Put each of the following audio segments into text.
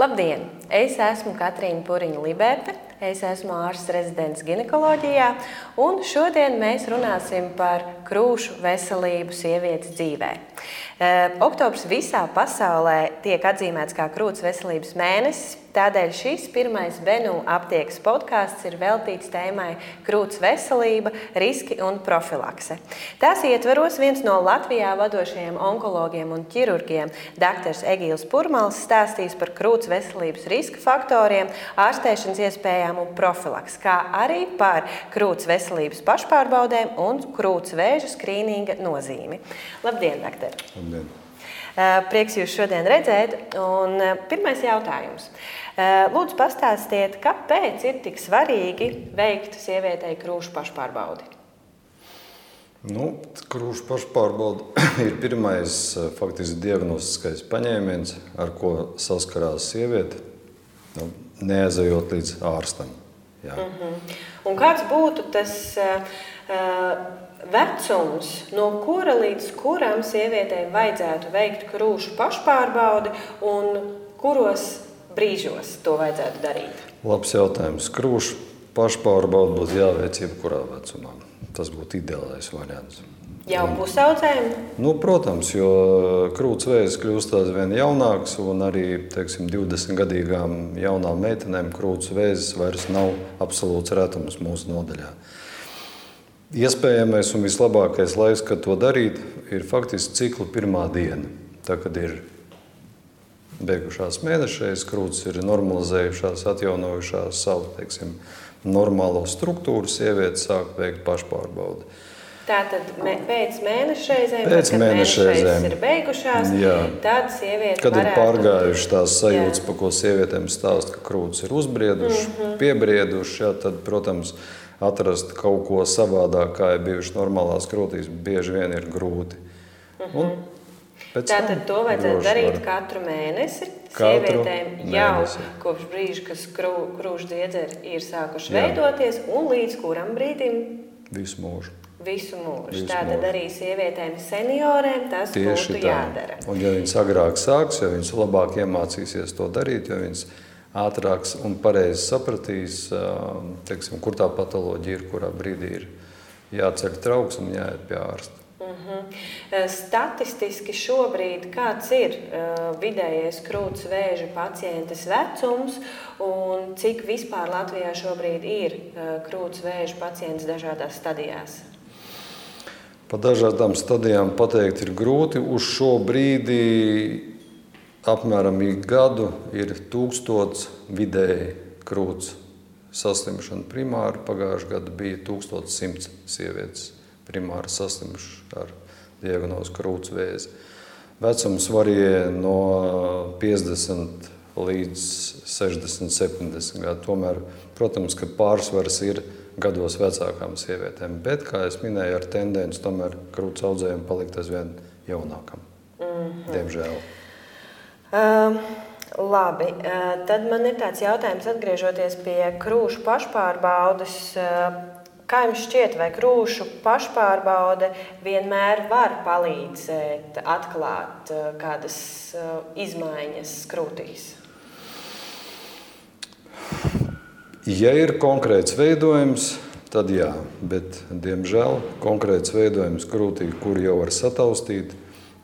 Labdien! Es esmu Katrīna Puriņa Liberte. Es esmu ārsts rezidents ginekoloģijā, un šodien mēs runāsim par krūšu veselību sievietes dzīvē. Oktobris visā pasaulē tiek atzīmēts kā krūts veselības mēnesis. Tādēļ šis pirmais Benu aptiekas podkāsts ir veltīts tēmai krūts veselība, riski un profilakse. Tās ietvaros viens no Latvijā vadošajiem onkologiem un ķirurgiem, dr. Egīls Purmals, stāstīs par krūts veselības riska faktoriem, ārstēšanas iespējām un profilaks, kā arī par krūts veselības pašpārbaudēm un krūts vēža skrīninga nozīmi. Labdien, doktor! Labdien. Prieks jūs šodien redzēt. Un pirmais jautājums. Lūdzu, pastāstiet, kāpēc ir tik svarīgi veikt sievietei krūšu pašpārbaudi? Nu, krūšu pārbaude ir pirmais faktiski diagnostiskais paņēmiens, ar ko saskarās sieviete, nu, neaizejot līdz ārstam. Jā. Uh -huh. Un kāds būtu tas uh, vecums, no kura līdz kuram sievietei vajadzētu veikt krūšu pašpārbaudi un kuros brīžos to vajadzētu darīt? Labs jautājums. Krūšu pašpārbaudi būtu jāveic jebkurā vecumā. Tas būtu ideālais variants. Jau pusaudzēm? Nu, protams, jo krūts vējs kļūst aizvien jaunāks, un arī teiksim, 20 gadīgām jaunām meitenēm krūts vējs vairs nav absolūts retums mūsu nodaļā. Iespējamais un vislabākais laiks, kad to darīt, ir faktiski cikla pirmā diena. Tā, kad ir beigušās mēnešreiz, krūtis ir normalizējušās, atjaunojušās savu teiksim, normālo struktūru, sieviete sāk veikt pašpārbaudi. Tātad mē, pēc mēneša reizēm, pēc kad mēneša reizēm ir beigušās, jā. tad sieviete Kad varētu... ir pārgājušas tās sajūtas, pa ko sievietēm stāsta, ka krūtis ir uzbrieduši, mm -hmm. piebrieduši, jā, tad, protams, atrast kaut ko savādāk, kā ir bijuši normālās krūtīs, bieži vien ir grūti. Mm -hmm. Un Tātad to vajadzētu darīt var. katru mēnesi. Katru Sievietēm jau mēnesi. kopš brīža, kad krūšu dziedzeri ir sākuši Jā. veidoties, un līdz kuram brīdim? Visu mūžu. Visu mūžu. Tātad arī sievietēm, senioriem tas Tieši būtu tā. jādara. Un, ja viņas agrāk sāks, jo viņas labāk iemācīsies to darīt, jo viņas ātrāk un pareizi sapratīs, teiksim, kur tā patoloģija ir, kurā brīdī ir jāceļ trauks un jāiet pie ārsta. Uh -huh. Statistiski šobrīd kāds ir uh, vidējais krūts vēža pacientes vecums un cik vispār Latvijā šobrīd ir uh, krūts vēža pacients dažādās stadijās? Pa dažādām stadijām pateikt ir grūti. Uz šo brīdi apmēram ik gadu ir tūkstots vidēji krūts saslimšana primāri. Pagājušajā gadā bija 1100 sievietes primāri saslimuši ar diagnozi krūts vēzi. Vecums varijē no 50 līdz 60, 70 gadu. Tomēr, protams, ka pārsvars ir gados vecākām sievietēm, bet, kā jau minēju, ar tendenci tomēr krūts audzējiem palikt aizvien jaunākam. Mm -hmm. Diemžēl. Um. Labi, uh, tad man ir tāds jautājums, atgriežoties pie krūšu pašpārbaudes. Uh, Kā jums šķiet, vai krūšu pašpārbaude vienmēr var palīdzēt atklāt uh, kādas izmaiņas krūtīs? Ja ir konkrēts veidojums, tad jā, bet, diemžēl, konkrēts veidojums krūtī, kur jau var sataustīt,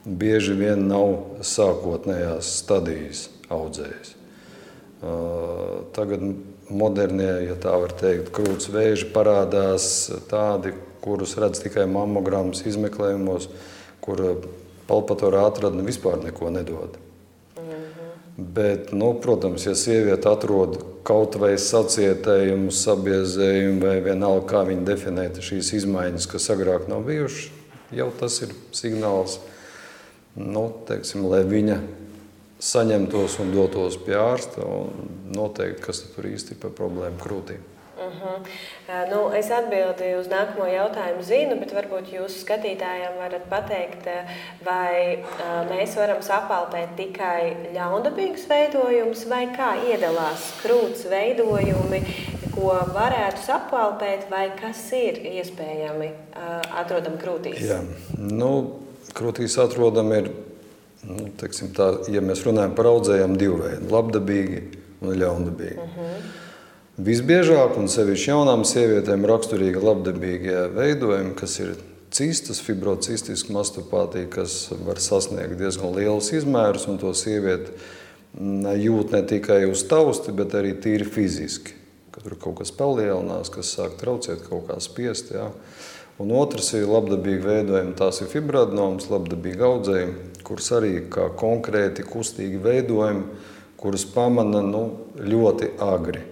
bieži vien nav sākotnējās stadijas audzējs. Tagad modernie, ja tā var teikt, krūts vēži parādās tādi, kurus redz tikai mammogrāmas izmeklējumos, kur palpatora atradne vispār neko nedod. -hmm. Bet, nu, protams, ja sieviete atrod kaut vai sacietējumu, sabiezējumu vai vienalga, kā viņa definē šīs izmaiņas, kas agrāk nav bijušas, jau tas ir signāls, nu, teiksim, lai viņa saņemtos un dotos pie ārsta un noteikti, kas tur īsti ir par problēmu krūtīm. Uh -huh. nu, es atbildēju uz nākamo jautājumu, zinu, bet varbūt jūs skatītājiem varat pateikt, vai mēs varam sapalpēt tikai ļaundabīgus veidojumus, vai kā iedalās krūts veidojumi, ko varētu sapalpēt, vai kas ir iespējami atrodam krūtīs? Jā, nu, krūtīs atrodam ir nu, teiksim, tā, ja mēs runājam par audzējiem, divi veidi - labdabīgi un ļaundabīgi. Uh -huh. Visbiežāk, un sevišķi jaunām sievietēm, raksturīgi labdabīgie veidojumi, kas ir cistas, fibrocistiska mastopātija, kas var sasniegt diezgan lielus izmērus, un to sievieti jūt ne tikai uz tausti, bet arī tīri fiziski. Kad tur kaut kas palielinās, kas sāk traucēt, kaut kā spiest. Jā. Un otrs ir labdabīgi veidojumi, tās ir fibroadenomas, labdabīgi audzējumi, kuras arī kā konkrēti kustīgi veidojumi, kurus pamana nu, ļoti agri.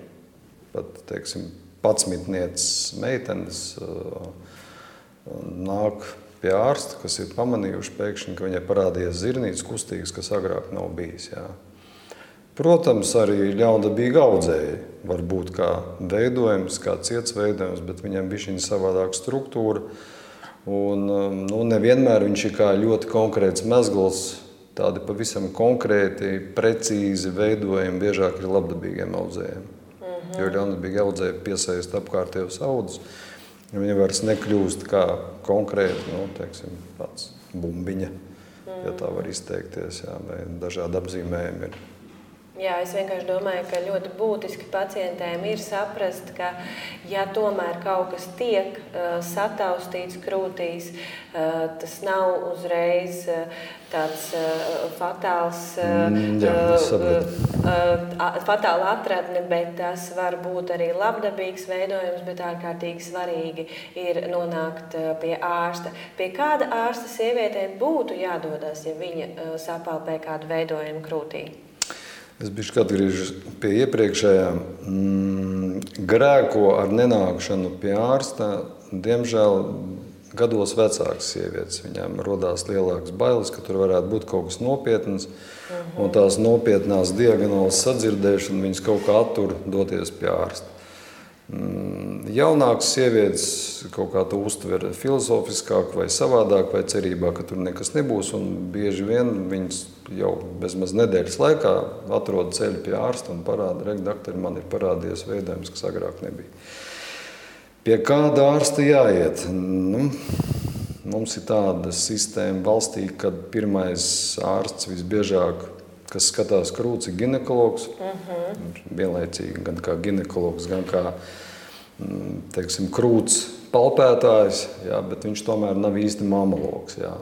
Pat, teiksim, patsmitnieces meitenes uh, nāk pie ārsta, kas ir pamanījuši pēkšņi, ka viņai parādījās zirnītes kustīgas, kas agrāk nav bijis. Jā. Protams, arī ļaundabīgi audzēji var būt kā veidojums, kā ciets veidojums, bet viņam bija šī savādāka struktūra. Un, um, nu, nevienmēr viņš ir kā ļoti konkrēts mezgls, tādi pavisam konkrēti, precīzi veidojumi biežāk ir labdabīgiem audzējiem. Jo ļaundabīgi audzēji piesaist apkārtējos audzes, viņi vairs nekļūst kā konkrēti, nu, teiksim, pats bumbiņa, ja tā var izteikties, jā, vai dažādi apzīmējumi ir. Jā, es vienkārši domāju, ka ļoti būtiski pacientiem ir saprast, ka, ja tomēr kaut kas tiek uh, sataustīts krūtīs, uh, tas nav uzreiz uh, tāds uh, fatāls, uh, jā, uh, uh, fatāla atradne, bet tas var būt arī labdabīgs veidojums, bet ārkārtīgi svarīgi ir nonākt uh, pie ārsta. Pie kāda ārsta sievietēm būtu jādodas, ja viņa uh, sapalpē kādu veidojumu krūtī? Es biju atgriežos pie iepriekšējām. Mm, grēko ar nenākšanu pie ārsta. Diemžēl gados vecākas sievietes. Viņām radās lielākas bailes, ka tur varētu būt kaut kas nopietns. Uh -huh. Un tās nopietnās diagonālas sadzirdēšana viņas kaut kā attur doties pie ārsta. Mm, jaunākas sievietes kaut kā to uztver filozofiskāk vai savādāk, vai cerībā, ka tur nekas nebūs. Bieži vien viņas jau bezmaz nedēļas laikā atrod ceļu pie ārsta un parāda, ka doktori man ir parādījies veidojums, kas agrāk nebija. Pie kāda ārsta jāiet? Nu, mums ir tāda sistēma valstī, kad pirmais ārsts visbiežāk, kas skatās krūts, ir ginekologs. Uh mhm. -huh. Vienlaicīgi gan kā ginekologs, gan kā mm, teiksim, krūts palpētājs, jā, bet viņš tomēr nav īsti mamologs. Jā.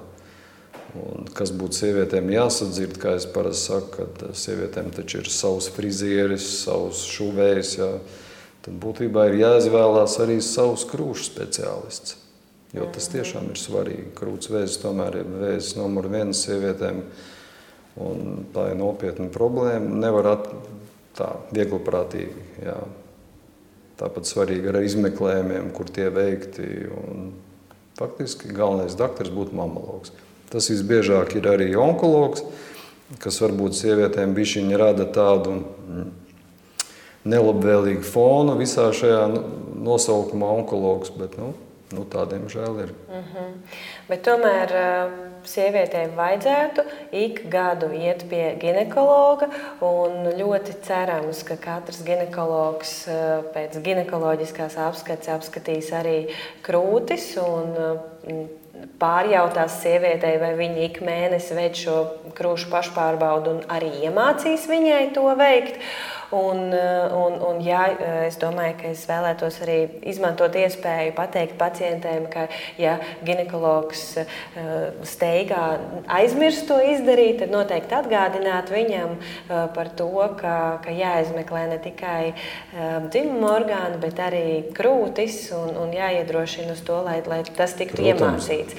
Un kas būtu sievietēm jāsadzird, kā es parasti saku, kad sievietēm taču ir savs frizieris, savs šuvējs. Jā. Tad būtībā ir jāizvēlās arī savs krūšu speciālists. Jo tas tiešām ir svarīgi. Krūts vēzis tomēr ir vēzis numur viens sievietēm. Un tā ir nopietna problēma. Nevar at, tā viegli prātīgi. Jā. Tāpat svarīgi ar izmeklējumiem, kur tie veikti. Un faktiski galvenais doktors būtu mamologs. Tas visbiežāk ir arī onkologs, kas varbūt sievietēm bišķiņi rada tādu mm, nelabvēlīgu fonu visā šajā nosaukumā onkologs, bet nu, nu, tādiem žēl ir. Mm -hmm. Bet tomēr uh, sievietēm vajadzētu ik gadu iet pie ginekologa. Ļoti cerams, ka katrs ginekologs uh, pēc ginekoloģiskās apskates apskatīs arī krūtis. Un, uh, pārjautās sievietei, vai viņa ik mēnesi veic šo krūšu pašpārbaudu un arī iemācīs viņai to veikt. Un, eh, un, un, jā, eh, es domāju, ka es vēlētos arī izmantot iespēju pateikt pacientiem, ka, ja ginekologs eh, steigā aizmirst to izdarīt, tad noteikti atgādināt viņam par to, ka, ka jāizmeklē ne tikai dzimuma orgāni, bet arī krūtis un, un jāiedrošina uz to, lai, lai tas tiktu Protams. iemācīts.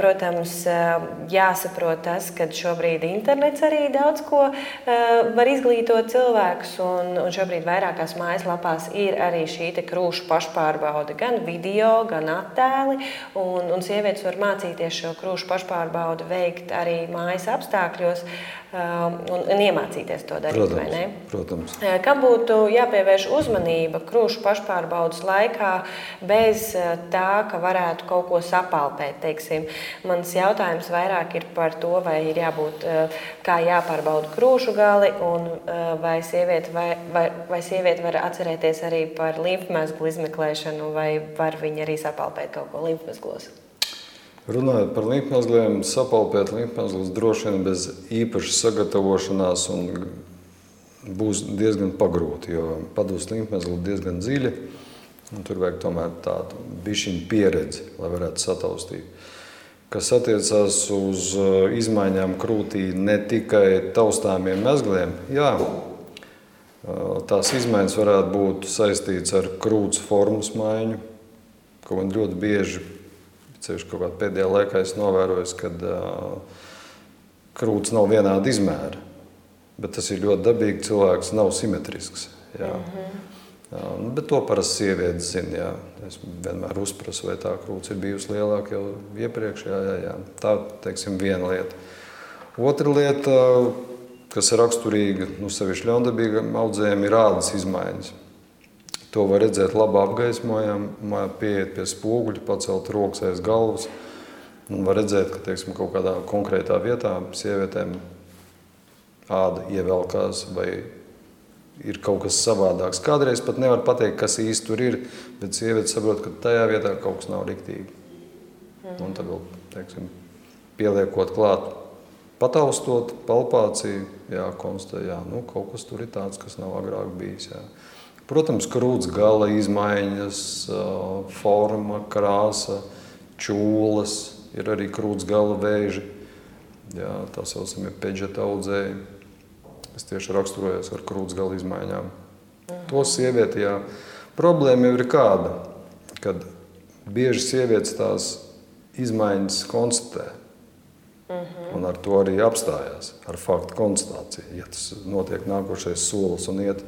Protams, jāsaprot tas, ka šobrīd internets arī daudz ko var izglītot cilvēkus mājaslapas, un, un šobrīd vairākās mājaslapās ir arī šī krūšu pašpārbaude, gan video, gan attēli. Un, un sievietes var mācīties šo krūšu pašpārbaudi veikt arī mājas apstākļos. Um, un, un iemācīties to darīt. Protams, protams. Uh, kam būtu jāpievērš uzmanība krūšu pašpārbaudas laikā, bez uh, tā, ka varētu kaut ko sapalpēt? Teiksim. Mans jautājums vairāk ir par to, vai ir jābūt, uh, kā jāpārbauda krūšu gali, un vai sieviete, vai, vai, vai sieviete var atcerēties arī par limfmezglu izmeklēšanu, vai var viņa arī sapalpēt kaut ko limfmezglos. Runājot par līmpmazgliem, sapalpēt līmpmazglus droši vien bez īpašas sagatavošanās būs diezgan pagrūti, jo padūs līmpmazgli diezgan dziļi. Tur vajag tomēr tādu bišķiņu pieredzi, lai varētu sataustīt kas attiecās uz uh, izmaiņām krūtī ne tikai taustāmiem mezgliem. Jā, uh, tās izmaiņas varētu būt saistītas ar krūts formas maiņu. Kaut gan ļoti bieži, ceļš kaut kādā pēdējā laikā es novēroju, ka uh, krūts nav vienāda izmēra. Bet tas ir ļoti dabīgi, cilvēks nav simetrisks. Jā. Mm -hmm. Jā, nu, bet to parasti sievietes zina. Jā. Es vienmēr uzprasu, vai tā krūts ir bijusi lielāka jau iepriekš. Jā, jā, jā. Tā ir viena lieta. Otra lieta, kas ir raksturīga nu, sevišķi ļaundabīgam audzējiem, ir ādas izmaiņas. To var redzēt labi apgaismojumā, pieiet pie spoguļa, pacelt rokas aiz galvas. Un var redzēt, ka teiksim, kaut kādā konkrētā vietā sievietēm āda ievelkās vai ir kaut kas savādāks. Kādreiz pat nevar pateikt, kas īsti tur ir, bet sieviete saprot, ka tajā vietā kaut kas nav riktīgi. Mm. Un tad vēl, teiksim, pieliekot klāt, pataustot palpāciju, jā, konstatē, jā, nu, kaut kas tur ir tāds, kas nav agrāk bijis. Jā. Protams, krūts gala izmaiņas, forma, krāsa, čūlas, ir arī krūts gala vēži, jā, tā saucamie peģeta audzēji kas tieši raksturojās ar krūts galu izmaiņām. To sievieti, jā. Problēma jau ir kāda, kad bieži sievietes tās izmaiņas konstatē. Mhm. Un ar to arī apstājās, ar faktu konstatāciju. Ja tas notiek nākošais solis un iet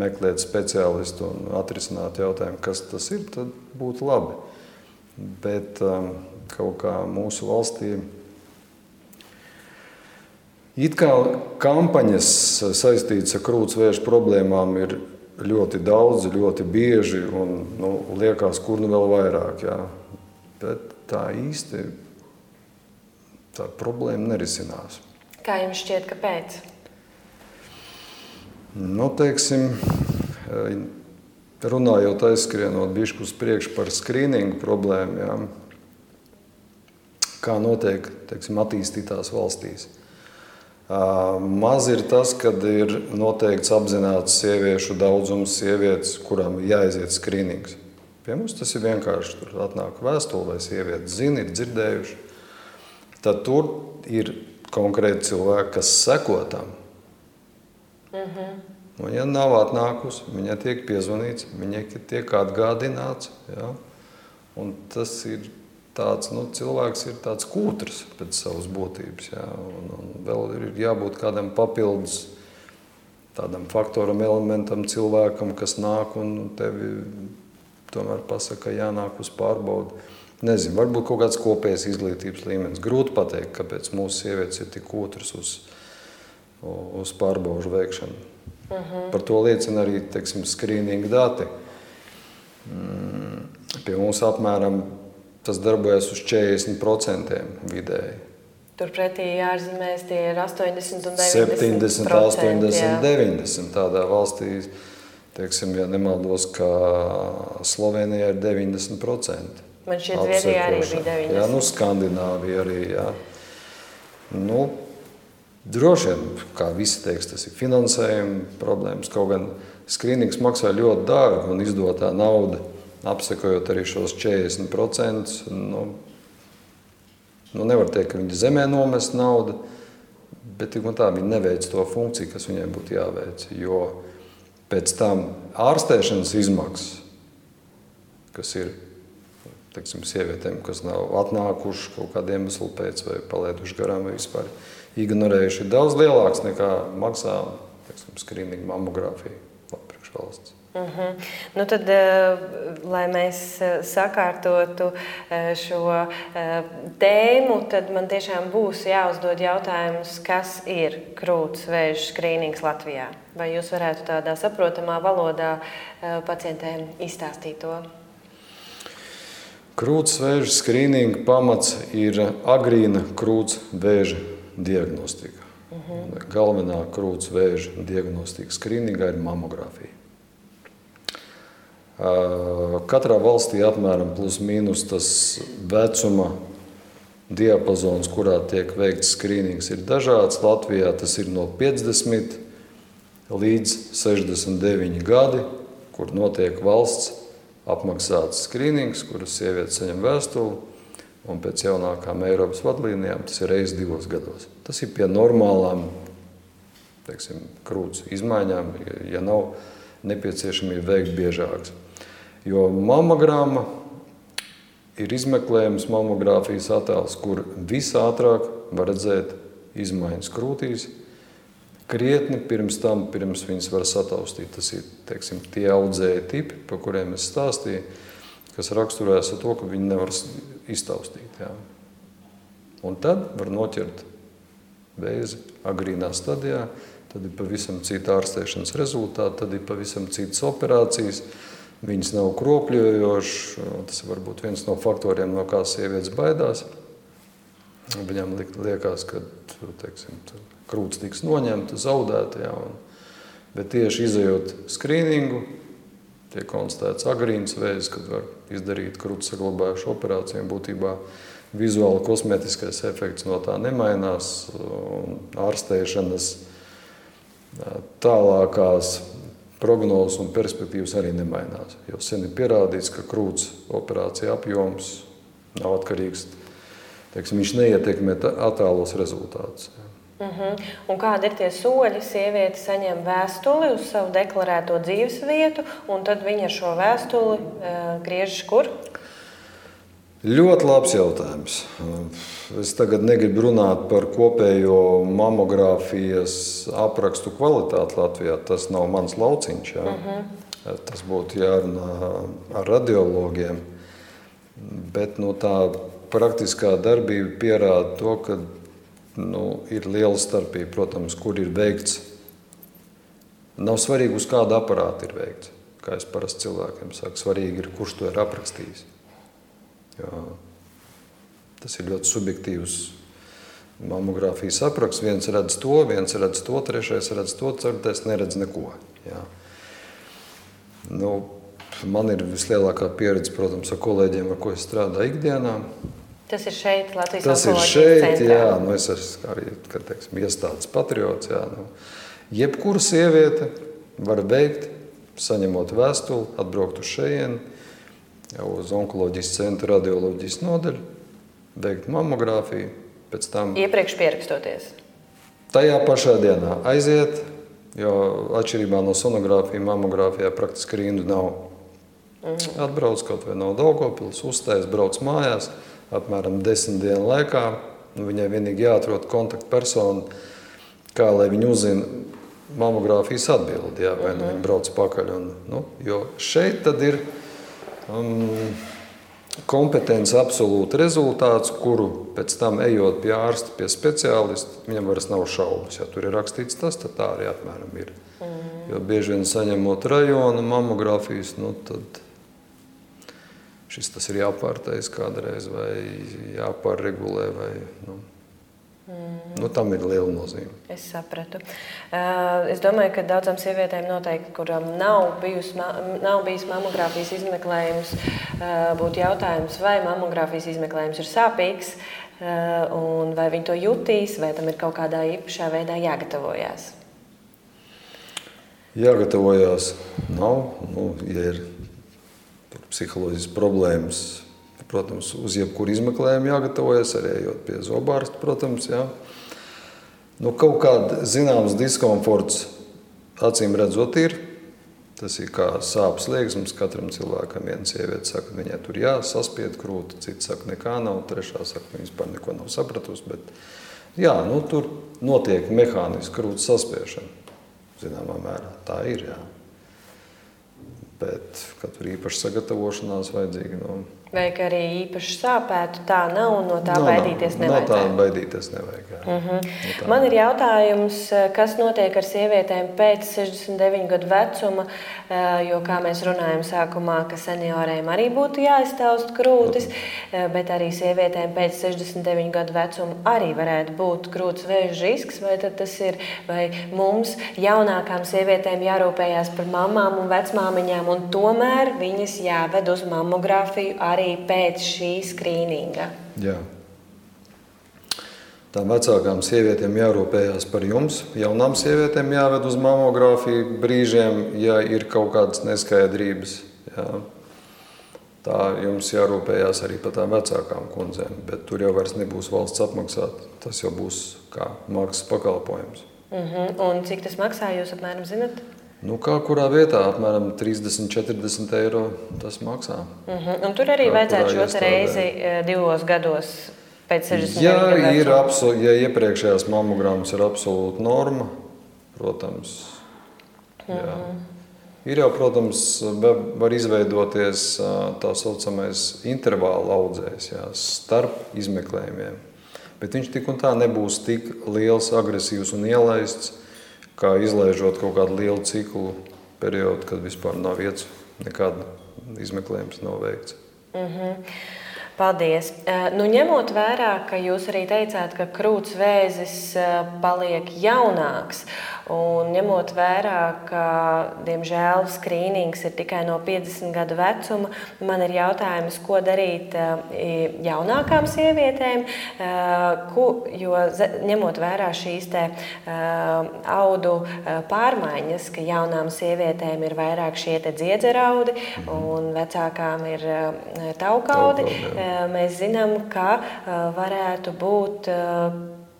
meklēt speciālistu un atrisināt jautājumu, kas tas ir, tad būtu labi. Bet um, kaut kā mūsu valstī It kā kampaņas saistītas ar krūtsvēju problēmām ir ļoti daudz, ļoti bieži un nu, liekas, kur nu vēl vairāk. Jā. Bet tā īsti tā problēma nerisinās. Kā jums šķiet, kāpēc? Nu, teiksim, runājot aizskrienot bišku uz priekšu par skrīningu problēmu, jā, kā notiek teiksim, attīstītās valstīs. Maz ir tas, kad ir noteikts apzināts sieviešu daudzums, sievietes, kurām jāiziet skrīnings. Pie mums tas ir vienkārši. Tur atnāk vēstule, vai sieviete zina, ir dzirdējuši. Tad tur ir konkrēti cilvēki, kas seko tam. Mm -hmm. Un, ja nav atnākusi, viņai tiek piezvanīts, viņai tiek atgādināts. Ja? Un tas ir tāds nu, cilvēks ir tāds kūtrs pēc savas būtības. Jā, un, un vēl ir jābūt kādam papildus tādam faktoram, elementam, cilvēkam, kas nāk un tevi tomēr pasaka, ka jānāk uz pārbaudi. Nezinu, varbūt kaut kāds kopējs izglītības līmenis. Grūti pateikt, kāpēc mūsu sievietes ir tik kūtras uz, uz pārbaužu veikšanu. Uh mhm. -huh. Par to liecina arī teiksim, skrīninga dati. Mm, pie mums apmēram tas darbojas uz 40% vidēji. Turpretī ārzemēs tie ir 80 un 90. 70, 80, jā. 90. Tādā valstī, teiksim, ja nemaldos, ka Slovenijā ir 90%. Man šķiet, Zviedrijā arī bija 90. Jā, nu Skandināvija arī, jā. Nu, droši vien, kā visi teiks, tas ir finansējuma problēmas. Kaut gan skrīnings maksā ļoti dārgi un izdotā nauda apsekojot arī šos 40%. Nu, nu nevar teikt, ka viņi zemē nomest naudu, bet tā viņi neveic to funkciju, kas viņiem būtu jāveic. Jo pēc tam ārstēšanas izmaksas, kas ir teiksim, sievietēm, kas nav atnākušas kaut kādiem iemeslu pēc, vai palaiduši garām, vai vispār ignorējuši, ir daudz lielāks nekā maksā skrīninga mammogrāfija priekš valsts. Uh mhm. -huh. nu tad, eh, lai mēs eh, sakārtotu eh, šo tēmu, tad man tiešām būs jāuzdod jautājums, kas ir krūts vēža skrīnings Latvijā. Vai jūs varētu tādā saprotamā valodā pacientiem izstāstīt to? Krūts vēža skrīninga pamats ir agrīna krūts vēža diagnostika. Uh. -huh. Galvenā krūts vēža diagnostika skrīningā ir mamogrāfija. Katrā valstī apmēram plus mīnus tas vecuma diapazons, kurā tiek veikts skrīnings, ir dažāds. Latvijā tas ir no 50 līdz 69 gadi, kur notiek valsts apmaksāts skrīnings, kuras sievietes saņem vēstuli. Un pēc jaunākām Eiropas vadlīnijām tas ir reizes divos gados. Tas ir pie normālām teiksim, krūts izmaiņām, ja nav nepieciešamība veikt biežākas. Jo mammogrāma ir izmeklējums mammogrāfijas attēls, kur visātrāk var redzēt izmaiņas krūtīs, krietni pirms tam, pirms viņas var sataustīt. Tas ir teiksim, tie audzēji tipi, par kuriem es stāstīju, kas raksturējas ar to, ka viņi nevar iztaustīt. Jā. Un tad var noķert vēzi agrīnā stadijā, tad ir pavisam cita ārstēšanas rezultāti, tad ir pavisam citas operācijas. Viņas nav kropļojošas. Tas var būt viens no faktoriem, no kā sievietes baidās. Viņam liekas, ka teiksim, krūts tiks noņemta, zaudēta. Jā, un, bet tieši izējot skrīningu, tiek konstatēts agrīns vēzis, kad var izdarīt krūts saglabājušu operāciju. Būtībā vizuāli kosmētiskais efekts no tā nemainās. Ārstēšanas tālākās prognozes un perspektīvas arī nemainās. Jo sen ir pierādīts, ka krūts operācija apjoms nav atkarīgs. Teiksim, viņš neietekmē attēlos rezultātus. Uh mhm. -huh. Un kādi ir tie soļi? Sieviete saņem vēstuli uz savu deklarēto dzīves vietu, un tad viņa ar šo vēstuli uh, griežas kur? Ļoti labs jautājums. Es tagad negribu runāt par kopējo mammogrāfijas aprakstu kvalitāti Latvijā. Tas nav mans lauciņš. Jā. Uh -huh. Tas būtu jārunā ar radiologiem. Bet nu, tā praktiskā darbība pierāda to, ka nu, ir liela starpība, protams, kur ir veikts. Nav svarīgi, uz kāda aparāta ir veikts. Kā es parasti cilvēkiem saku, svarīgi ir, kurš to ir aprakstījis. Jo tas ir ļoti subjektīvs mammogrāfijas apraksts. Viens redz to, viens redz to, trešais redz to, ceturtais neredz neko. Jā. Nu, man ir vislielākā pieredze, protams, ar kolēģiem, ar ko es strādāju ikdienā. Tas ir šeit, Latvijas Tas ir šeit, centrā. jā, nu es esmu arī, teiksim, iestādes patriots, jā. Nu, jebkura sieviete var veikt, saņemot vēstuli, atbraukt uz šejienu, uz onkoloģijas centru radioloģijas nodaļu, veikt mammogrāfiju, tam... Iepriekš pierakstoties? Tajā pašā dienā aiziet, jo atšķirībā no sonogrāfija, mammogrāfijā praktiski rindu nav. -hmm. Atbrauc kaut vai no Daugavpils, uzstājas, brauc mājās, apmēram desmit dienu laikā. Viņai vienīgi jāatrod kontaktpersona, kā lai viņi uzzina mammogrāfijas atbildi, jā, vai nu mhm. viņi brauc pakaļ. Un, nu, jo šeit tad ir um, kompetence absolūti rezultāts, kuru pēc tam ejot pie ārsta, pie speciālista, viņam vairs nav šaubas. Ja tur ir rakstīts tas, tad tā arī apmēram ir. Mm. Jo bieži vien saņemot rajonu mammogrāfijas, nu, tad šis tas ir jāpārtais kādreiz vai jāpārregulē. Vai, nu, Mm. Nu, tam ir liela nozīme. Es sapratu. Uh, es domāju, ka daudzām sievietēm, noteikti, kurām nav, bijusi, nav bijis mammogrāfijas izmeklējums, uh, būtu jautājums, vai mammogrāfijas izmeklējums ir sāpīgs, uh, un vai viņi to jutīs, vai tam ir kaut kādā īpašā veidā jāgatavojas. Jāgatavojas nav. Nu, ja ir psiholoģiskas problēmas, Protams, uz jebkuru izmeklējumu jāgatavojas, arī ejot pie zobārsta, protams. Jā. Nu, kaut kāda zināms diskomforts, acīm redzot, ir. Tas ir kā sāpes liekas. Katram cilvēkam viena sieviete saka, ka viņai tur jāsaspied krūti, cits saka, nekā nav, trešā saka, ka viņa vispār neko nav sapratusi. Bet, jā, nu, tur notiek mehāniski krūtis saspiešana. Zināmā mērā tā ir. Jā. Bet, kad tur īpaši sagatavošanās vajadzīga. Nu, Vai arī īpaši sāpētu, tā nav un no tā no, baidīties nevajag. No tā baidīties nevajag. Uh -huh. no tā. Man ir jautājums, kas notiek ar sievietēm pēc 69 gadu vecuma, eh, jo, kā mēs runājam sākumā, ka senioriem arī būtu jāiztaust krūtis, eh, bet arī sievietēm pēc 69 gadu vecuma arī varētu būt krūts vēža risks, vai tas ir, vai mums jaunākām sievietēm jārūpējās par mamām un vecmāmiņām, un tomēr viņas jāved uz mammogrāfiju arī pēc šī skrīninga. Jā. tām vecākām sievietēm jārūpējas par jums, jaunām sievietēm jāved uz mamogrāfiju brīžiem, ja ir kaut kādas neskaidrības. Jā. Tā jums jārūpējas arī par tām vecākām kundzēm, bet tur jau vairs nebūs valsts apmaksāta. Tas jau būs kā maksas pakalpojums. Uh mhm. -huh. Un cik tas maksā, jūs apmēram zinat? Nu, kā kurā vietā apmēram 30, 40 eiro tas maksā. Mhm. -huh. Un tur arī kā vajadzētu šo reizi divos gados pēc 60 Jā, ir absolūti, ja iepriekšējās mammogrāmas ir absolūta norma, protams. Jā. Mm -hmm. Ir jau, protams, var izveidoties tā saucamais intervāla audzējs jā, starp izmeklējumiem. Bet viņš tik un tā nebūs tik liels, agresīvs un ielaists, kā izlaižot kaut kādu lielu ciklu periodu, kad vispār nav vietas, nekāda izmeklējums nav veikts. Mm -hmm. Paldies. Eh, nu, ņemot vērā, ka jūs arī teicāt, ka krūts vēzis eh, paliek jaunāks, Un ņemot vērā, ka diemžēl skrīnings ir tikai no 50 gadu vecuma, man ir jautājums, ko darīt eh, jaunākām sievietēm, jo ņemot vērā šīs te audu pārmaiņas, ka jaunām sievietēm ir vairāk šie dziedzeraudi un vecākām ir taukaudi, mēs zinām, ka varētu būt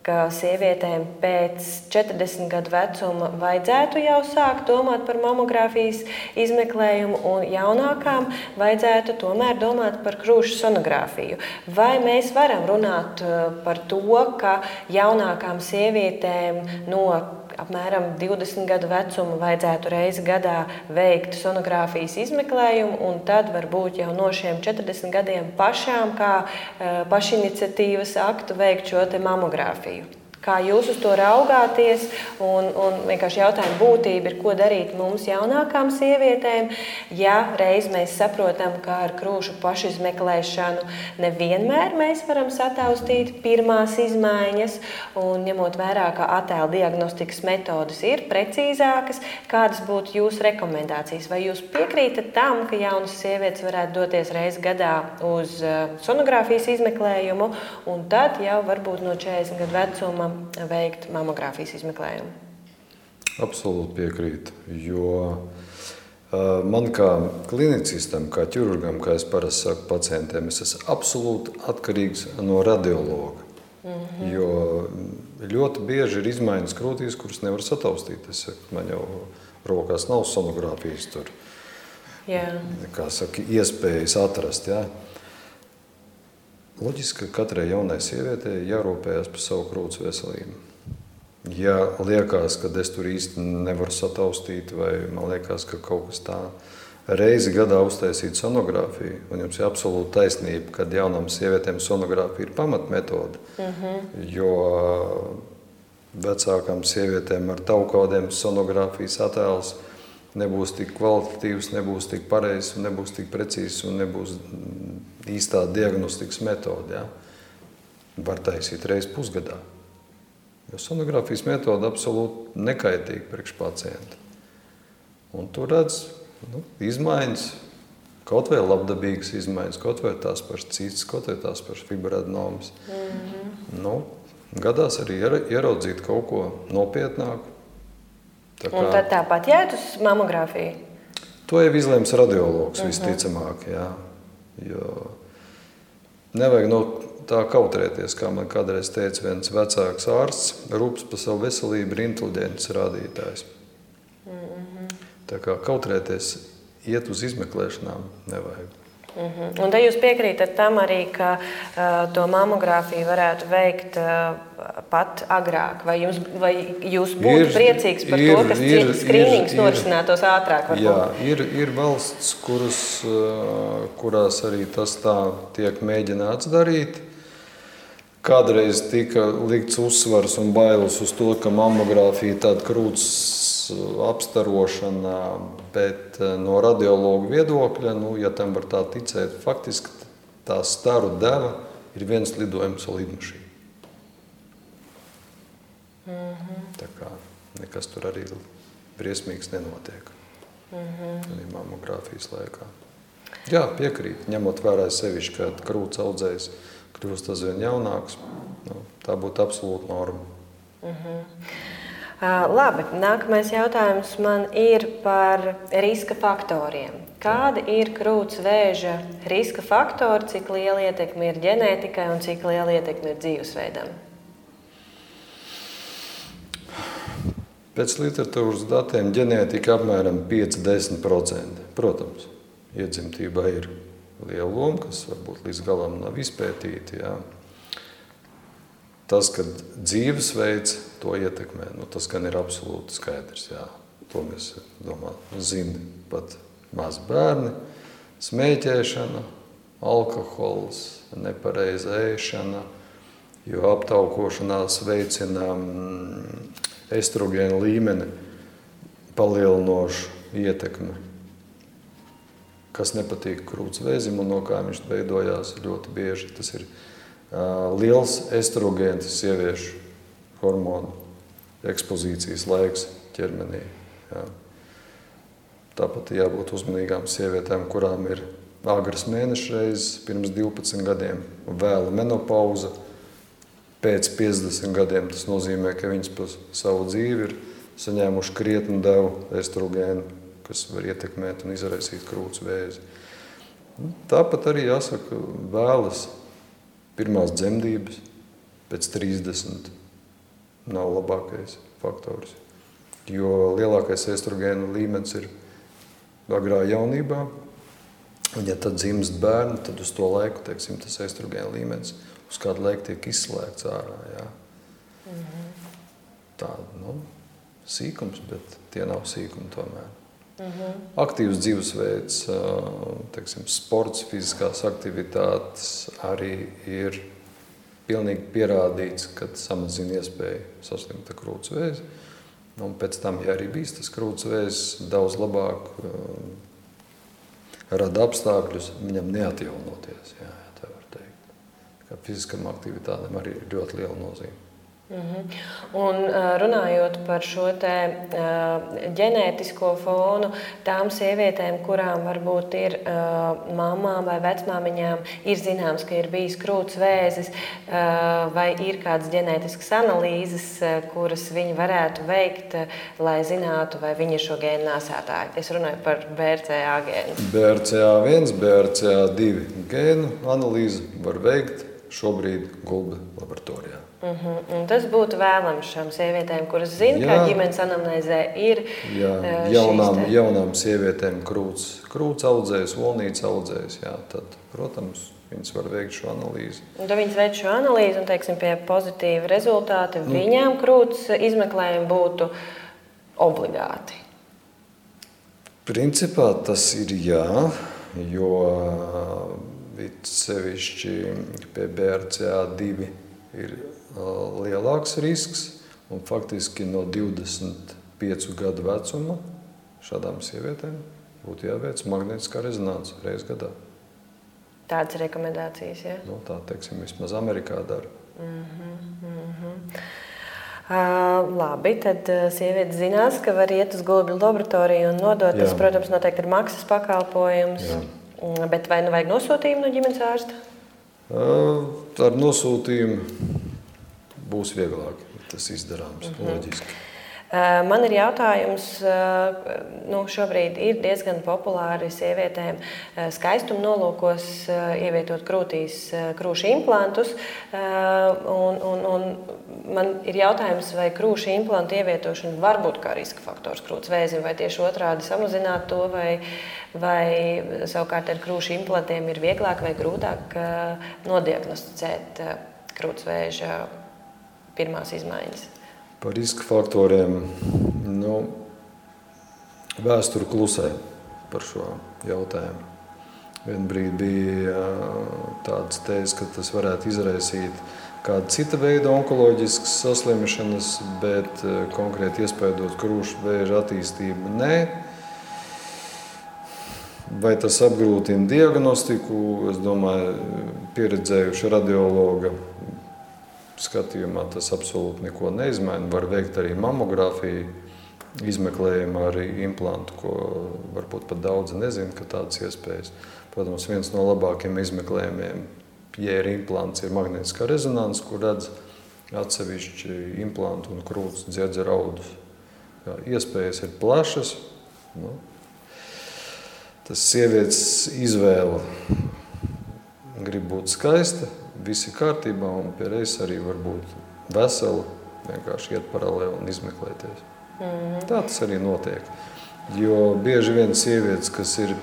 ka sievietēm pēc 40 gadu vecuma vajadzētu jau sākt domāt par mamogrāfijas izmeklējumu, un jaunākām vajadzētu tomēr domāt par krūšu sonogrāfiju. Vai mēs varam runāt par to, ka jaunākām sievietēm no apmēram 20 gadu vecuma vajadzētu reizi gadā veikt sonogrāfijas izmeklējumu, un tad varbūt jau no šiem 40 gadiem pašām, kā eh, pašiniciatīvas aktu, veikt šo mamogrāfiju. Kā jūs uz to raugāties? Un, un vienkārši jautājuma būtība ir, ko darīt mums, jaunākām sievietēm, ja reiz mēs saprotam, ka ar krūšu pašizmeklēšanu nevienmēr mēs varam sataustīt pirmās izmaiņas, un ņemot vērā, ka attēlu diagnostikas metodas ir precīzākas, kādas būtu jūsu rekomendācijas? Vai jūs piekrītat tam, ka jaunas sievietes varētu doties reizi gadā uz eh, sonogrāfijas izmeklējumu, un tad jau varbūt no 40 gadu vecuma veikt mamogrāfijas izmeklējumu? Absolūti piekrītu. Jo man kā klinicistam, kā ķirurgam, kā es parasti saku pacientiem, es esmu absolūti atkarīgs no radiologa. Mm -hmm. Jo ļoti bieži ir izmaiņas krūtīs, kuras nevar sataustīt. Es saku, man jau rokās nav sonogrāfijas tur. Jā. Kā saka, iespējas atrast. Jā. Loģiski, ka katrai jaunai sievietei jārūpējas par savu krūts veselību. Ja liekas, ka es tur īsti nevaru sataustīt, vai man liekas, ka kaut kas tāds reizi gadā uztaisīt sonogrāfiju, un jums ir absolūta taisnība, ka jaunām sievietēm sonogrāfija ir pamatmetode. Uh mhm. -huh. Jo vecākām sievietēm ar taukaudiem sonogrāfijas attēls nebūs tik kvalitatīvs, nebūs tik pareizs, nebūs tik precīzs un nebūs īstā diagnostikas metode. Ja? Var taisīt reizes pusgadā. Jo sonogrāfijas metode absolūti nekaitīga priekš pacienta. Un tur redz nu, izmaiņas, kaut vai labdabīgas izmaiņas, kaut vai tās pašas citas, kaut vai tās pašas fibroadenomas. Mm -hmm. nu, gadās arī ieraudzīt kaut ko nopietnāku. Tā kā... Un tad tāpat jāiet uz mamogrāfiju? To jau izlems radiologs mm -hmm. visticamāk. Jā. Jo nevajag no tā kautrēties, kā man kādreiz teica viens vecāks ārsts. Rūpes par savu veselību ir inteliģents rādītājs. Mm -hmm. Tā kā kautrēties, iet uz izmeklēšanām nevajag. Mm -hmm. Un te jūs piekrītat tam arī, ka uh, to mamogrāfiju varētu veikt uh, pat agrāk, vai, jums, vai jūs būtu ir, priecīgs par ir, to, ka skrīnings norisinātos ātrāk? Varbūt? Jā, ir, ir valsts, kuras, uh, kurās arī tas tā tiek mēģināts darīt. Kādreiz tika likts uzsvars un bailes uz to, ka mamogrāfija tāda krūts apstarošana, bet eh, no radiologa viedokļa, nu, ja tam var tā ticēt, faktiski tā staru deva ir viens lidojums ar lidmašīnu. Mm -hmm. Tā kā nekas tur arī briesmīgs nenotiek. Mm -hmm. Arī mammogrāfijas laikā. Jā, piekrīt, ņemot vērā sevišķi, ka krūts audzējs kļūst aizvien jaunāks. Nu, tā būtu absolūta norma. Uh -huh. Labi, nākamais jautājums man ir par riska faktoriem. Kādi ir krūts vēža riska faktori, cik liela ietekme ir ģenētikai un cik liela ietekme ir dzīvesveidam? Pēc literatūras datiem ģenētika apmēram 5-10%. Protams, iedzimtībā ir liela loma, kas varbūt līdz galam nav izpētīta. Jā. Tas, ka dzīvesveids to ietekmē, nu, tas gan ir absolūti skaidrs. Jā. To mēs zinām pat mazi bērni. Smēķēšana, alkohols, nepareiza ēšana, jo aptaukošanās veicina mm, estrogēna līmeni palielinošu ietekmi, kas nepatīk krūts vēzim un no kā viņš veidojās ļoti bieži. Tas ir uh, liels estrogēns sieviešu hormonu ekspozīcijas laiks ķermenī. Jā. Tāpat jābūt uzmanīgām sievietēm, kurām ir agras mēneša reizes pirms 12 gadiem, vēla menopauza – pēc 50 gadiem. Tas nozīmē, ka viņas par savu dzīvi ir saņēmuši krietni devu estrogēnu, kas var ietekmēt un izraisīt krūts vēzi. Nu, tāpat arī jāsaka, vēlas pirmās dzemdības pēc 30 nav labākais faktors. Jo lielākais estrogēnu līmenis ir agrā jaunībā, un ja tad dzimst bērni, tad uz to laiku teiksim, tas estrogēnu līmenis uz kādu laiku tiek izslēgts ārā. Jā. -hmm. Tāda nu, sīkums, bet tie nav sīkumi tomēr. Mm -hmm. Aktīvs dzīvesveids, teiksim, sports, fiziskās aktivitātes arī ir pilnīgi pierādīts, ka samazina iespēju saslimt ar krūts vēzi. Un pēc tam, ja arī bijis tas krūts vēzis, daudz labāk rada apstākļus viņam neatjaunoties. Jā ka fiziskam aktivitātēm arī ir ļoti liela nozīme. -hmm. Un runājot par šo te, ģenētisko fonu, tām sievietēm, kurām varbūt ir mamām vai vecmāmiņām, ir zināms, ka ir bijis krūts vēzis, vai ir kādas ģenētiskas analīzes, kuras viņi varētu veikt, lai zinātu, vai viņi ir šo gēnu nesētāji. Es runāju par BRCA gēnu. BRCA1, BRCA2 gēnu analīzi var veikt šobrīd Gulba laboratorijā. Uh mhm, -huh. Un tas būtu vēlams šām sievietēm, kuras zina, ka ģimenes anamnēzē ir jā, jaunām, te... jaunām sievietēm krūts, krūts audzējs, volnīts audzējs. Jā, tad, protams, viņas var veikt šo analīzi. Un tad viņas veic šo analīzi un, teiksim, pie pozitīva rezultāta nu, viņām krūts izmeklējumi būtu obligāti. Principā tas ir jā, jo it sevišķi pie BRCA2 ir lielāks risks, un faktiski no 25 gadu vecuma šādām sievietēm būtu jāveic magnētiskā rezonanse reizes gadā. Tādas rekomendācijas, ja? Nu, tā, teiksim, vismaz Amerikā dara. Mm -hmm, mm -hmm. Uh, labi, tad uh, sieviete zinās, ka var iet uz gulbju laboratoriju un nodot. Jā. Tas, protams, noteikti ir maksas pakalpojums. Jā. Mm, bet vai nu vajag nosūtījumu no ģimenes ārsta? Ar nosūtījumu būs vieglāk. Tas izdarāms -hmm. loģiski. Man ir jautājums, nu, šobrīd ir diezgan populāri sievietēm skaistuma nolūkos ievietot krūtīs krūšu implantus. Un, un, un man ir jautājums, vai krūšu implantu ievietošana var būt kā riska faktors krūts vēzim, vai tieši otrādi samazināt to, vai, vai savukārt ar krūšu implantiem ir vieglāk vai grūtāk nodiagnosticēt krūts vēža pirmās izmaiņas. Par riska faktoriem nu, vēsture klusē par šo jautājumu. Vienbrīd bija tāds tēzes, ka tas varētu izraisīt kādu citu veidu onkoloģiskas saslimšanas, bet konkrēti iespējot krūšu vēža attīstību nē. Vai tas apgrūtina diagnostiku? Es domāju, pieredzējuši radiologa skatījumā tas absolūti neko neizmaina. Var veikt arī mamogrāfiju, izmeklējumu arī implantu, ko varbūt pat daudzi nezina, ka tādas iespējas. Protams, viens no labākajiem izmeklējumiem ja ir implants, ir magnētiskā rezonance, kur redz atsevišķi implantu un krūts dziedza raudus. Jā, iespējas ir plašas. Nu, tas sievietes izvēle grib būt skaista, viss ir kārtībā, un pie reizes arī var būt vesela, vienkārši iet paralēli un izmeklēties. Mm -hmm. Tā tas arī notiek. Jo bieži vien sievietes, kas ir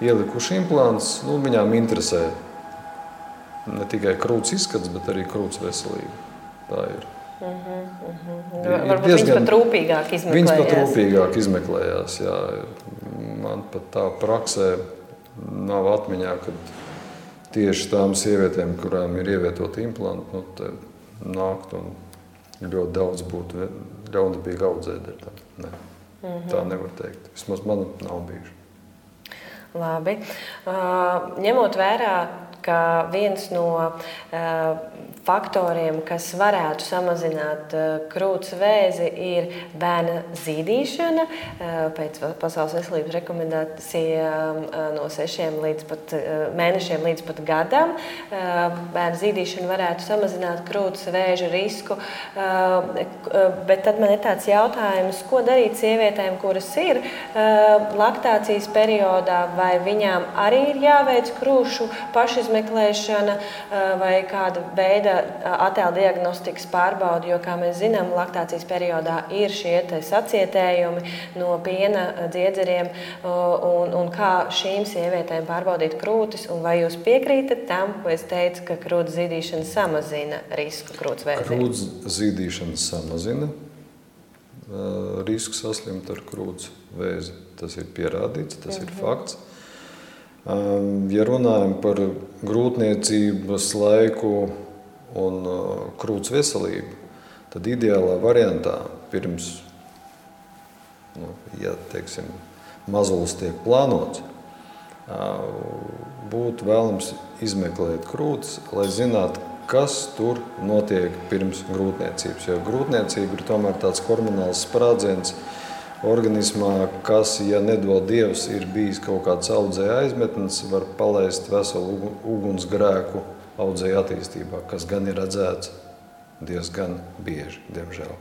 ielikuši implants, nu, viņām interesē ne tikai krūts izskats, bet arī krūts veselība. Tā ir. Uh -huh, uh -huh. Ir Varbūt diezgan, viņas pat rūpīgāk izmeklējās. Viņas pat rūpīgāk izmeklējās. Jā. Man pat tā praksē nav atmiņā, kad tieši tām sievietēm, kurām ir ievietoti implanti, nu, nākt un ļoti daudz būtu ļaunprātīgi audzēt. Tā. Ne. Mm -hmm. tā nevar teikt. Vismaz man nav bijuši. Labi. Uh, ņemot vērā ka viens no uh, faktoriem, kas varētu samazināt uh, krūts vēzi, ir bērna zīdīšana. Uh, pēc Pasaules veselības rekomendācijām no sešiem līdz pat, mēnešiem līdz pat gadam bērna zīdīšana varētu samazināt krūts vēža risku. Bet tad man ir tāds jautājums, ko darīt sievietēm, kuras ir laktācijas periodā, vai viņām arī ir jāveic krūšu pašizmēģinājums izmeklēšana vai kāda veida attēla diagnostikas pārbauda, jo, kā mēs zinām, laktācijas periodā ir šie sacietējumi no piena dziedzeriem, un, un kā šīm sievietēm pārbaudīt krūtis, un vai jūs piekrītat tam, ko es teicu, ka krūts zīdīšana samazina risku krūts vēziem? Krūts zīdīšana samazina risku saslimt ar krūts vēzi. Tas ir pierādīts, tas -hmm. ir mhm. fakts. Ja runājam par grūtniecības laiku un krūts veselību, tad ideālā variantā pirms, nu, ja teiksim, mazulis tiek plānots, būtu vēlams izmeklēt krūtis, lai zinātu, kas tur notiek pirms grūtniecības. Jo grūtniecība ir tomēr tāds hormonāls sprādziens, organismā, kas, ja nedod Dievs, ir bijis kaut kāds audzēja aizmetnis, var palaist veselu ugunsgrēku audzēja attīstībā, kas gan ir redzēts diezgan bieži, diemžēl.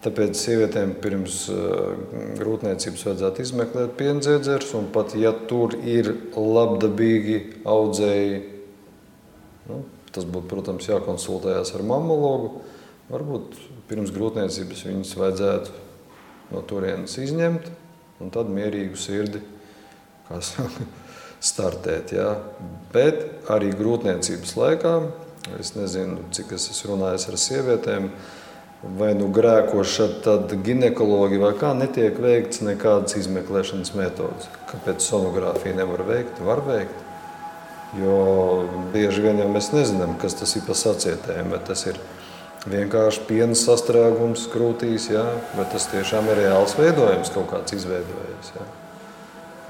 Tāpēc sievietēm pirms uh, grūtniecības vajadzētu izmeklēt piendziedzers, un pat ja tur ir labdabīgi audzēji, nu, tas būtu, protams, jākonsultējās ar mamologu, varbūt pirms grūtniecības viņas vajadzētu no turienes izņemt un tad mierīgu sirdi startēt. Ja? Bet arī grūtniecības laikā, es nezinu, cik es esmu runājis ar sievietēm, vai nu grēkoša, tad ginekologi vai kā netiek veikts nekādas izmeklēšanas metodas. Kāpēc sonogrāfiju nevar veikt? Var veikt. Jo bieži vien jau mēs nezinām, kas tas ir pa sacietēm, vai tas ir vienkārši piena sastrēgums krūtīs, jā, bet tas tiešām ir reāls veidojums, kaut kāds izveidojies. Jā.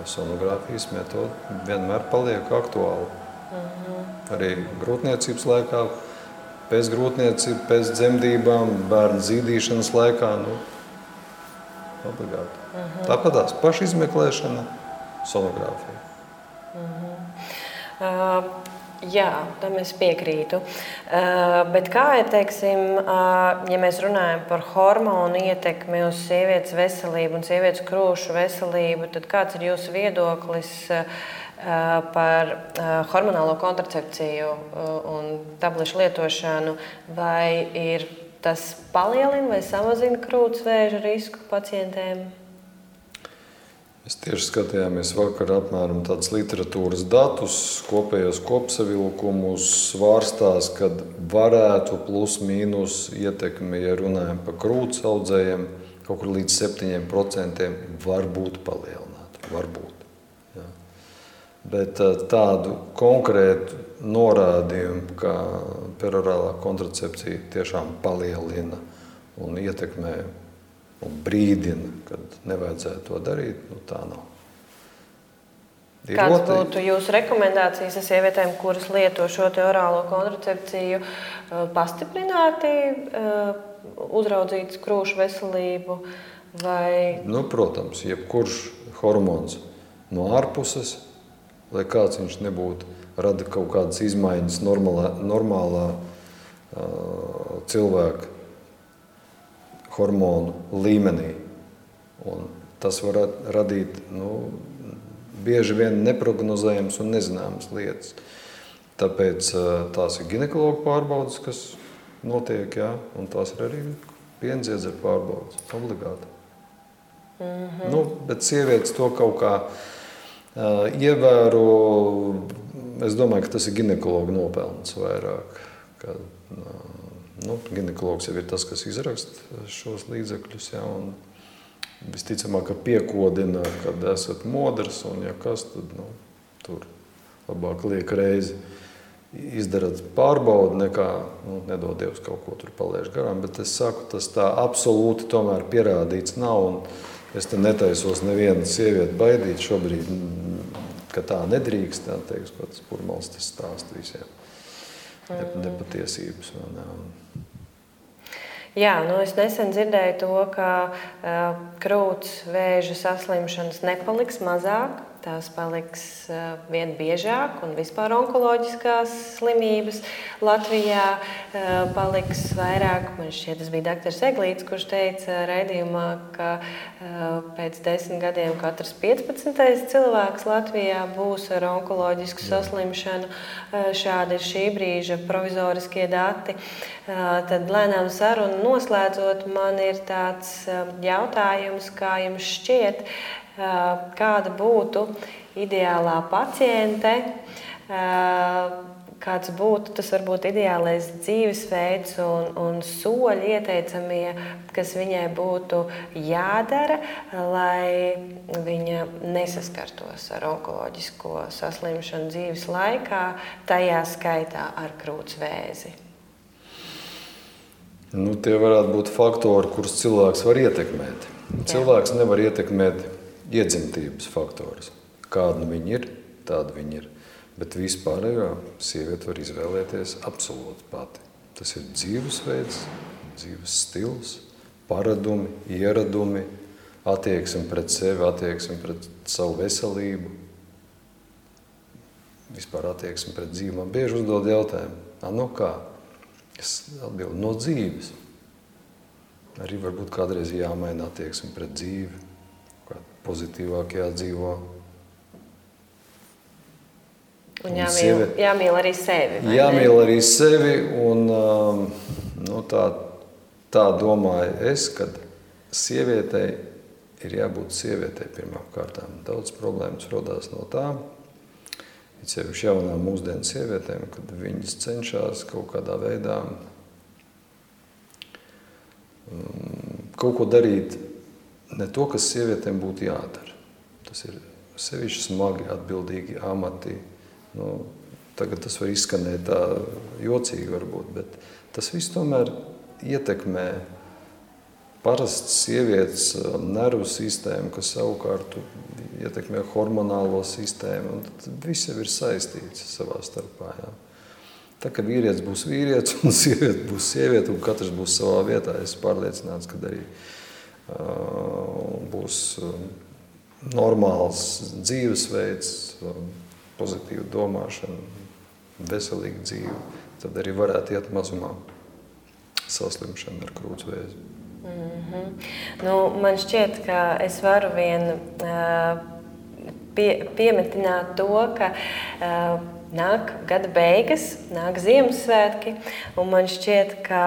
Sonogrāfijas metode vienmēr paliek aktuāla. Mm -hmm. Arī grūtniecības laikā, pēc grūtniecības, pēc dzemdībām, bērnu zīdīšanas laikā. Nu, obligāti. Mm -hmm. Tāpat tās pašizmeklēšana, sonogrāfija. Mm -hmm. uh, Jā, tam es piekrītu. Uh, bet kā ir, teiksim, uh, ja mēs runājam par hormonu ietekmi uz sievietes veselību un sievietes krūšu veselību, tad kāds ir jūsu viedoklis uh, par hormonālo kontracepciju un tablešu lietošanu? Vai tas palielina vai samazina krūts vēža risku pacientiem? Mēs tieši skatījāmies vakar apmēram tādus literatūras datus, kopējos kopsavilkumus, svārstās, kad varētu plus mīnus ietekmi, ja runājam par krūts audzējiem, kaut kur līdz 7% var būt palielināta. Varbūt. Ja. Bet eh, tādu konkrētu norādījumu, ka perorālā kontracepcija tiešām palielina un ietekmē un brīdina, kad nevajadzētu to darīt, nu, tā nav. Ir Kādas ļoti... būtu jūsu rekomendācijas sievietēm, kuras lieto šo orālo kontracepciju, eh, pastiprināti, eh, uzraudzīt krūšu veselību? Vai... Nu, protams, jebkurš hormons no ārpuses lai kāds viņš nebūtu, rada kaut kādas izmaiņas normālā, normālā uh, cilvēka hormonu līmenī. Un tas var radīt nu, bieži vien neparedzējamas un nezināmas lietas. Tāpēc tās ir ginekologa pārbaudas, kas notiek, jā, un tās ir arī piendziedzera pārbaudas obligāti. Mm -hmm. nu, bet sievietes to kaut kā uh, ievēro. Es domāju, ka tas ir ginekologa nopelns vairāk. Ka, uh, nu, ginekologs jau ir tas, kas izraksta šos līdzekļus. Ja, visticamāk, ka piekodina, kad esat modrs un ja kas, tad nu, tur labāk liek reizi. Izdarāt pārbaudi, nekā nu, nedod Dievs kaut ko tur palaiž garām. Bet es saku, tas tā absolūti tomēr pierādīts nav. Es te netaisos nevienu sievieti baidīt šobrīd, ka tā nedrīkst. Tā teiks, ka tas purmals tas stāst visiem. Nepatiesības. Ne, un, Jā, nu es nesen dzirdēju to, ka uh, krūts vēža saslimšanas nepaliks mazāk, tās paliks uh, vien biežāk, un vispār onkoloģiskās slimības Latvijā uh, paliks vairāk. Man šķiet, tas bija dr. Eglīts, kurš teica raidījumā, ka uh, pēc desmit gadiem katrs 15. cilvēks Latvijā būs ar onkoloģisku saslimšanu. Šādi ir šī brīža provizoriskie dati. Tad lēnām sarunu noslēdzot, man ir tāds jautājums, kā jums šķiet, kāda būtu ideālā paciente, kāds būtu tas varbūt ideālais dzīvesveids un, un soļi ieteicamie, kas viņai būtu jādara, lai viņa nesaskartos ar onkoloģisko saslimšanu dzīves laikā, tajā skaitā ar krūtsvēzi. Nu, tie varētu būt faktori, kurus cilvēks var ietekmēt. Cilvēks nevar ietekmēt iedzimtības faktorus. Kāda nu viņi ir, tāda viņi ir. Bet vispār jā, sieviete var izvēlēties absolūti pati. Tas ir dzīvesveids, dzīves stils, paradumi, ieradumi, attieksme pret sevi, attieksme pret savu veselību, vispār attieksme pret dzīvi. Man bieži uzdod jautājumu, no kā? Es atbildu no dzīves. Arī varbūt kādreiz jāmaina attieksme pret dzīvi pozitīvāk jādzīvo. Un jāmīl, sieviet, jāmīl arī sevi. Jāmīl arī sevi. Un, um, nu, tā, tā domāju es, kad sievietei ir jābūt sievietei pirmkārt. Daudz problēmas rodas no tā. Ir sevišķi jaunām mūsdienu sievietēm, kad viņas cenšas kaut kādā veidā um, kaut ko darīt ne to, kas sievietēm būtu jādara. Tas ir sevišķi smagi, atbildīgi amati. Nu, tagad tas var izskanēt tā jocīgi, varbūt, bet tas viss tomēr ietekmē parastas sievietes nervu sistēmu, kas savukārt ietekmē hormonālo sistēmu. Viss jau ir saistīts savā starpā. Jā. Tā kā vīrietis būs vīrietis un sieviete būs sieviete, un katrs būs savā vietā, es esmu pārliecināts, ka arī būs normāls dzīvesveids, pozitīva domāšana, veselīga dzīve, tad arī varētu iet mazumā saslimšana ar krūtsvēzi. Mm -hmm. nu, man šķiet, ka es varu vien uh, pie, piemetināt to, ka uh, Nāk gada beigas, nāk Ziemassvētki, man šķiet, ka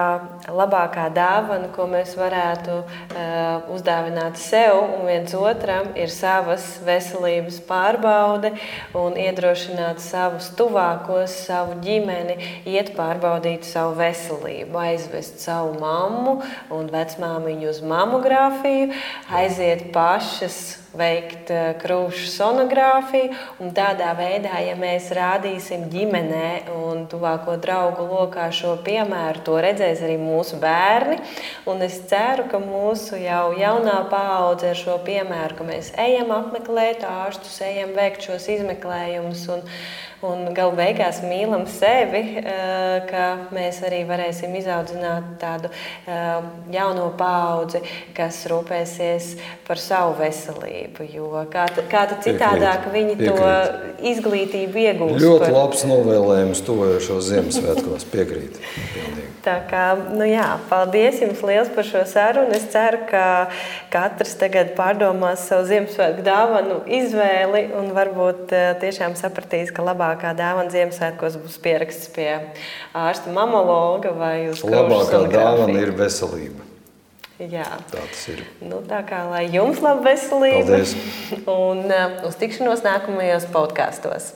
labākā dāvana, ko mēs varētu uh, uzdāvināt sev un viens otram, ir savas veselības pārbaude un iedrošināt savus tuvākos, savu ģimeni, iet pārbaudīt savu veselību, aizvest savu mammu un vecmāmiņu uz mamogrāfiju, aiziet pašas veikt eh, krūšu sonogrāfiju. Tādā veidā, ja mēs rādīsim ģimenē un tuvāko draugu lokā šo piemēru, to redzēs arī mūsu bērni. Un es ceru, ka mūsu jau jaunā paudze ar šo piemēru, ka mēs ejam apmeklēt ārstus, ejam veikt šos izmeklējumus un, un galu beigās mīlam sevi, ka mēs arī varēsim izaudzināt tādu jauno paudzi, kas rūpēsies par savu veselību. Jo kā, kā citādāk viņi Piekrīt. to izglītību iegūst. Ļoti par... labs novēlējums tuvojošos Ziemassvētkos. Piekrīt. Pilnīgi. Tā kā, nu jā, paldies jums liels par šo sarunu. Es ceru, ka katrs tagad pārdomās savu Ziemassvētku dāvanu izvēli un varbūt eh, tiešām sapratīs, ka labākā dāvana Ziemassvētkos būs pieraksts pie ārsta mamologa vai uz Labākā dāvana ir veselība. Jā. Tā tas ir. Nu, tā kā lai jums laba veselība. Paldies. Un uh, uz tikšanos nākamajos podkāstos.